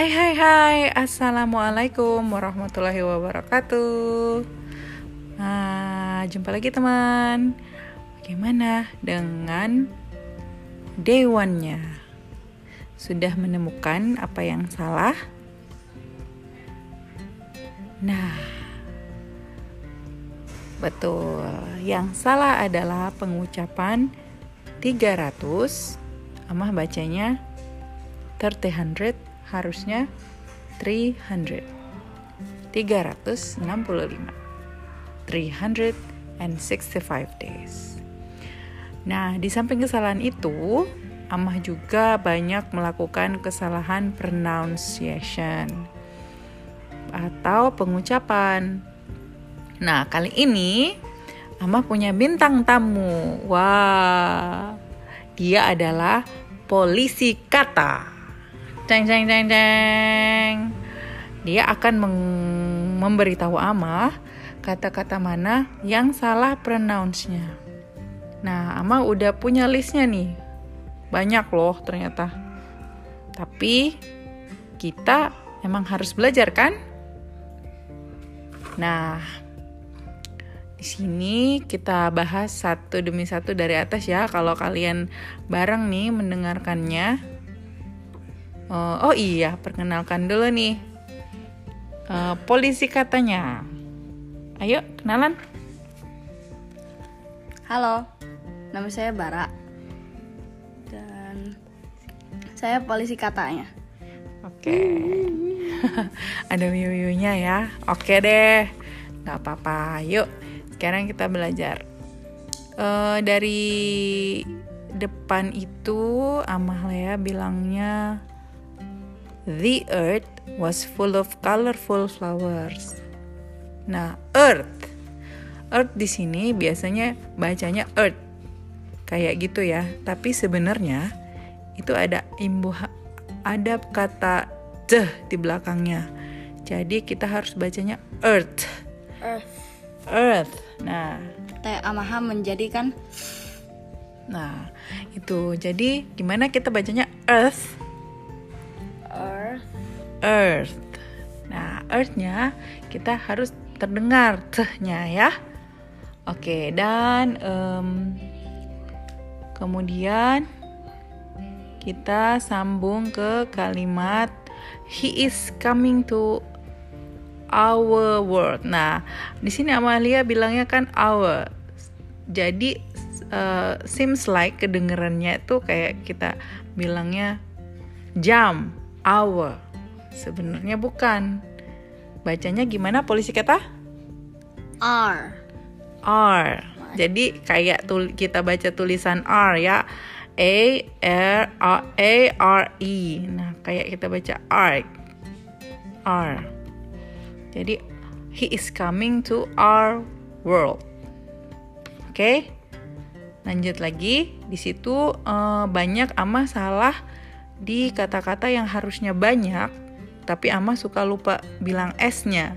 Hai hai hai. Assalamualaikum warahmatullahi wabarakatuh. Nah, jumpa lagi teman. Bagaimana dengan dewannya? Sudah menemukan apa yang salah? Nah, betul. Yang salah adalah pengucapan 300 Amah bacanya 300 harusnya 300 365 365 days Nah, di samping kesalahan itu, Amah juga banyak melakukan kesalahan pronunciation atau pengucapan. Nah, kali ini Amah punya bintang tamu. Wah, dia adalah polisi kata. Ceng ceng ceng ceng. Dia akan memberitahu Ama kata-kata mana yang salah pronounce-nya. Nah, Ama udah punya listnya nih. Banyak loh ternyata. Tapi kita emang harus belajar kan? Nah, di sini kita bahas satu demi satu dari atas ya. Kalau kalian bareng nih mendengarkannya, Uh, oh iya, perkenalkan dulu nih. Uh, polisi katanya. Ayo, kenalan. Halo, nama saya Bara. Dan saya polisi katanya. Oke. Okay. Ada miu-miunya ya. Oke deh. Gak apa-apa. Yuk, sekarang kita belajar. Uh, dari depan itu Amalia bilangnya The earth was full of colorful flowers. Nah, earth. Earth di sini biasanya bacanya earth. Kayak gitu ya. Tapi sebenarnya itu ada imbuh ada kata the di belakangnya. Jadi kita harus bacanya earth. Earth. Earth. Nah, T amaha menjadikan Nah, itu. Jadi gimana kita bacanya earth? Earth. Nah, earthnya kita harus terdengar tehnya ya. Oke, dan um, kemudian kita sambung ke kalimat he is coming to our world. Nah, di sini Amalia bilangnya kan our. Jadi uh, seems like kedengarannya itu kayak kita bilangnya jam, hour. Sebenarnya bukan. Bacanya gimana polisi kata? R. R. Jadi kayak tul kita baca tulisan R ya. A R A R E. Nah, kayak kita baca R. R. Jadi he is coming to our world. Oke. Okay? Lanjut lagi. Di situ uh, banyak ama salah di kata-kata yang harusnya banyak tapi Ama suka lupa bilang S-nya.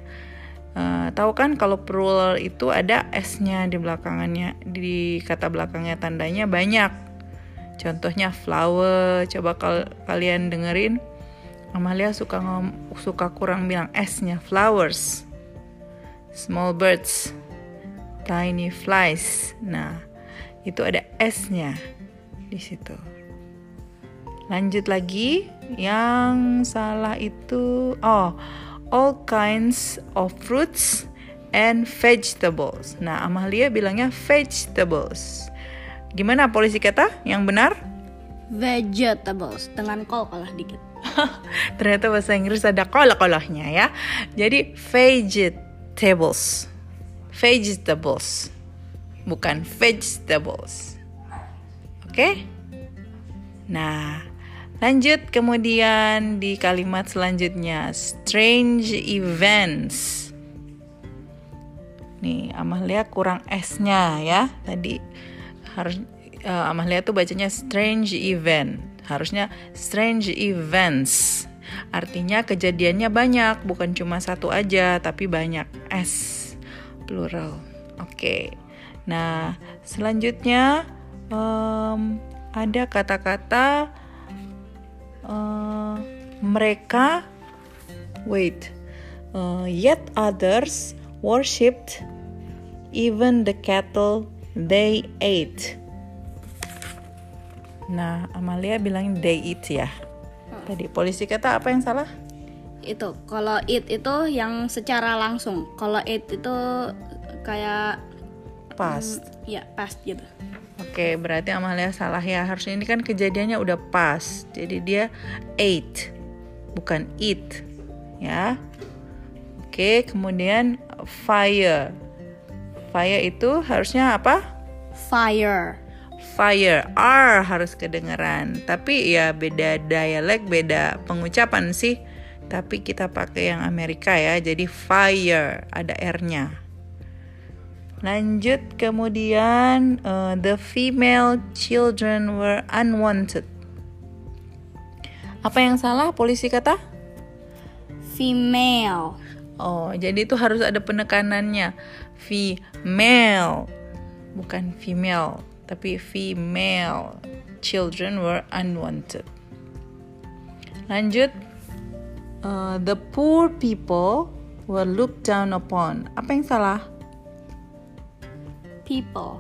Uh, tahu kan kalau plural itu ada S-nya di belakangannya, di kata belakangnya tandanya banyak. Contohnya flower, coba kal kalian dengerin. Amalia suka ngom suka kurang bilang S-nya, flowers. Small birds, tiny flies. Nah, itu ada S-nya di situ. Lanjut lagi, yang salah itu oh, all kinds of fruits and vegetables. Nah, Amalia bilangnya vegetables. Gimana polisi kata yang benar? Vegetables dengan kol kalah dikit. Ternyata bahasa Inggris ada kol-kolahnya ya. Jadi vegetables. Vegetables. Bukan vegetables. Oke? Okay? Nah, Lanjut kemudian di kalimat selanjutnya strange events. Nih, Amalia kurang S-nya ya. Tadi harus uh, Amalia tuh bacanya strange event. Harusnya strange events. Artinya kejadiannya banyak, bukan cuma satu aja, tapi banyak. S plural. Oke. Okay. Nah, selanjutnya um, ada kata-kata uh, mereka wait. Uh, yet others worshipped even the cattle they ate. Nah, Amalia bilangin they eat ya. Tadi polisi kata apa yang salah? Itu kalau it itu yang secara langsung. Kalau it itu kayak Past. ya past gitu. Oke, berarti Amalia salah ya. Harusnya ini kan kejadiannya udah pas. Jadi dia ate, bukan eat. Ya. Oke, kemudian fire. Fire itu harusnya apa? Fire. Fire. R harus kedengeran. Tapi ya beda dialek, beda pengucapan sih. Tapi kita pakai yang Amerika ya. Jadi fire, ada R-nya. Lanjut kemudian uh, the female children were unwanted. Apa yang salah polisi kata? Female. Oh, jadi itu harus ada penekanannya. Female. Bukan female, tapi female. Children were unwanted. Lanjut. Uh, the poor people were looked down upon. Apa yang salah? People.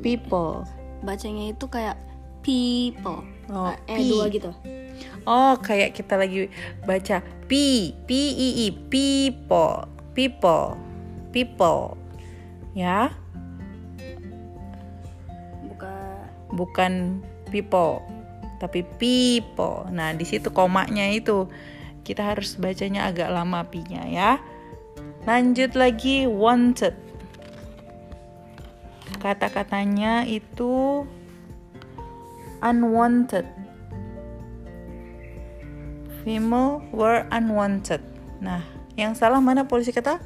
People. Bacanya itu kayak people. Oh, P. dua gitu. Oh, kayak kita lagi baca P, P I I, people, people, people. Ya, Bukan bukan people, tapi people. Nah, di situ komanya itu kita harus bacanya agak lama P-nya ya. Lanjut lagi wanted. Kata-katanya itu unwanted. Female were unwanted. Nah, yang salah mana polisi kata?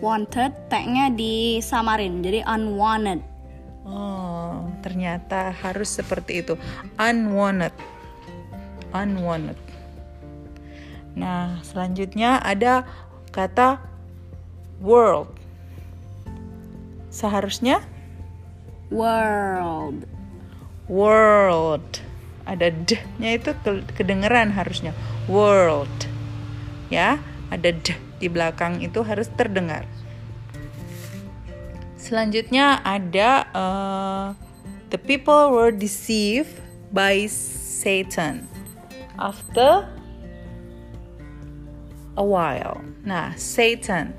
wanted, tag-nya disamarin. Jadi unwanted. Oh, ternyata harus seperti itu. Unwanted. Unwanted. Nah, selanjutnya ada kata world. Seharusnya World. world. Ada d-nya itu ke- kedengeran harusnya. World. Ya, ada d di belakang itu harus terdengar. Selanjutnya ada uh, the people were deceived by Satan after a while. Nah, Satan.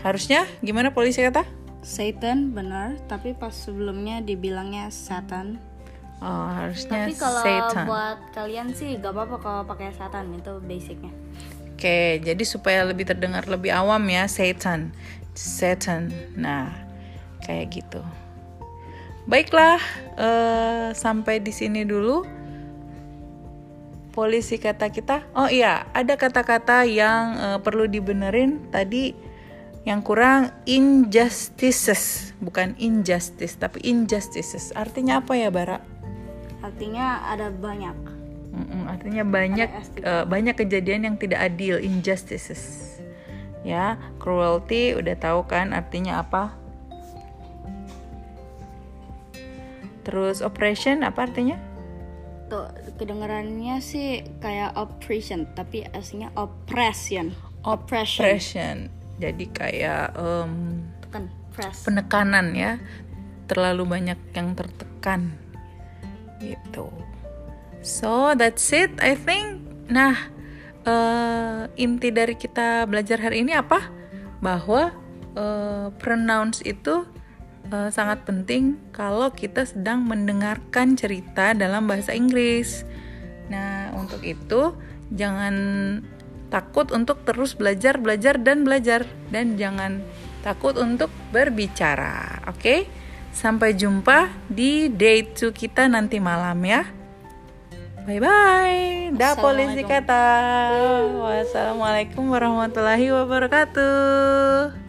Harusnya gimana polisi kata? Satan benar, tapi pas sebelumnya dibilangnya Satan. Oh, harusnya Tapi kalau Satan. buat kalian sih gak apa-apa kalau pakai Satan itu basicnya. Oke, jadi supaya lebih terdengar lebih awam ya, Satan. Satan. Nah, kayak gitu. Baiklah, eh, sampai di sini dulu. Polisi kata kita, oh iya, ada kata-kata yang eh, perlu dibenerin tadi. Yang kurang injustices, bukan injustice, tapi injustices. Artinya apa ya, Bara? Artinya ada banyak. Mm-mm, artinya banyak eh, banyak kejadian yang tidak adil, injustices. Ya, cruelty udah tahu kan artinya apa? Terus oppression apa artinya? Tuh kedengarannya sih kayak oppression, tapi aslinya oppression. Oppression. Oppression. Jadi kayak press. penekanan ya. Terlalu banyak yang tertekan. Gitu. So that's it I think. Nah, eh, inti dari kita belajar hari ini apa? Bahwa eh, pronouns itu eh, sangat penting kalau kita sedang mendengarkan cerita dalam bahasa Inggris. Nah, untuk itu jangan takut untuk terus belajar, belajar dan belajar dan jangan takut untuk berbicara. Oke? Sampai jumpa di day 2 kita nanti malam ya. Bye bye. Dah polisi kata. Wassalamualaikum warahmatullahi wabarakatuh.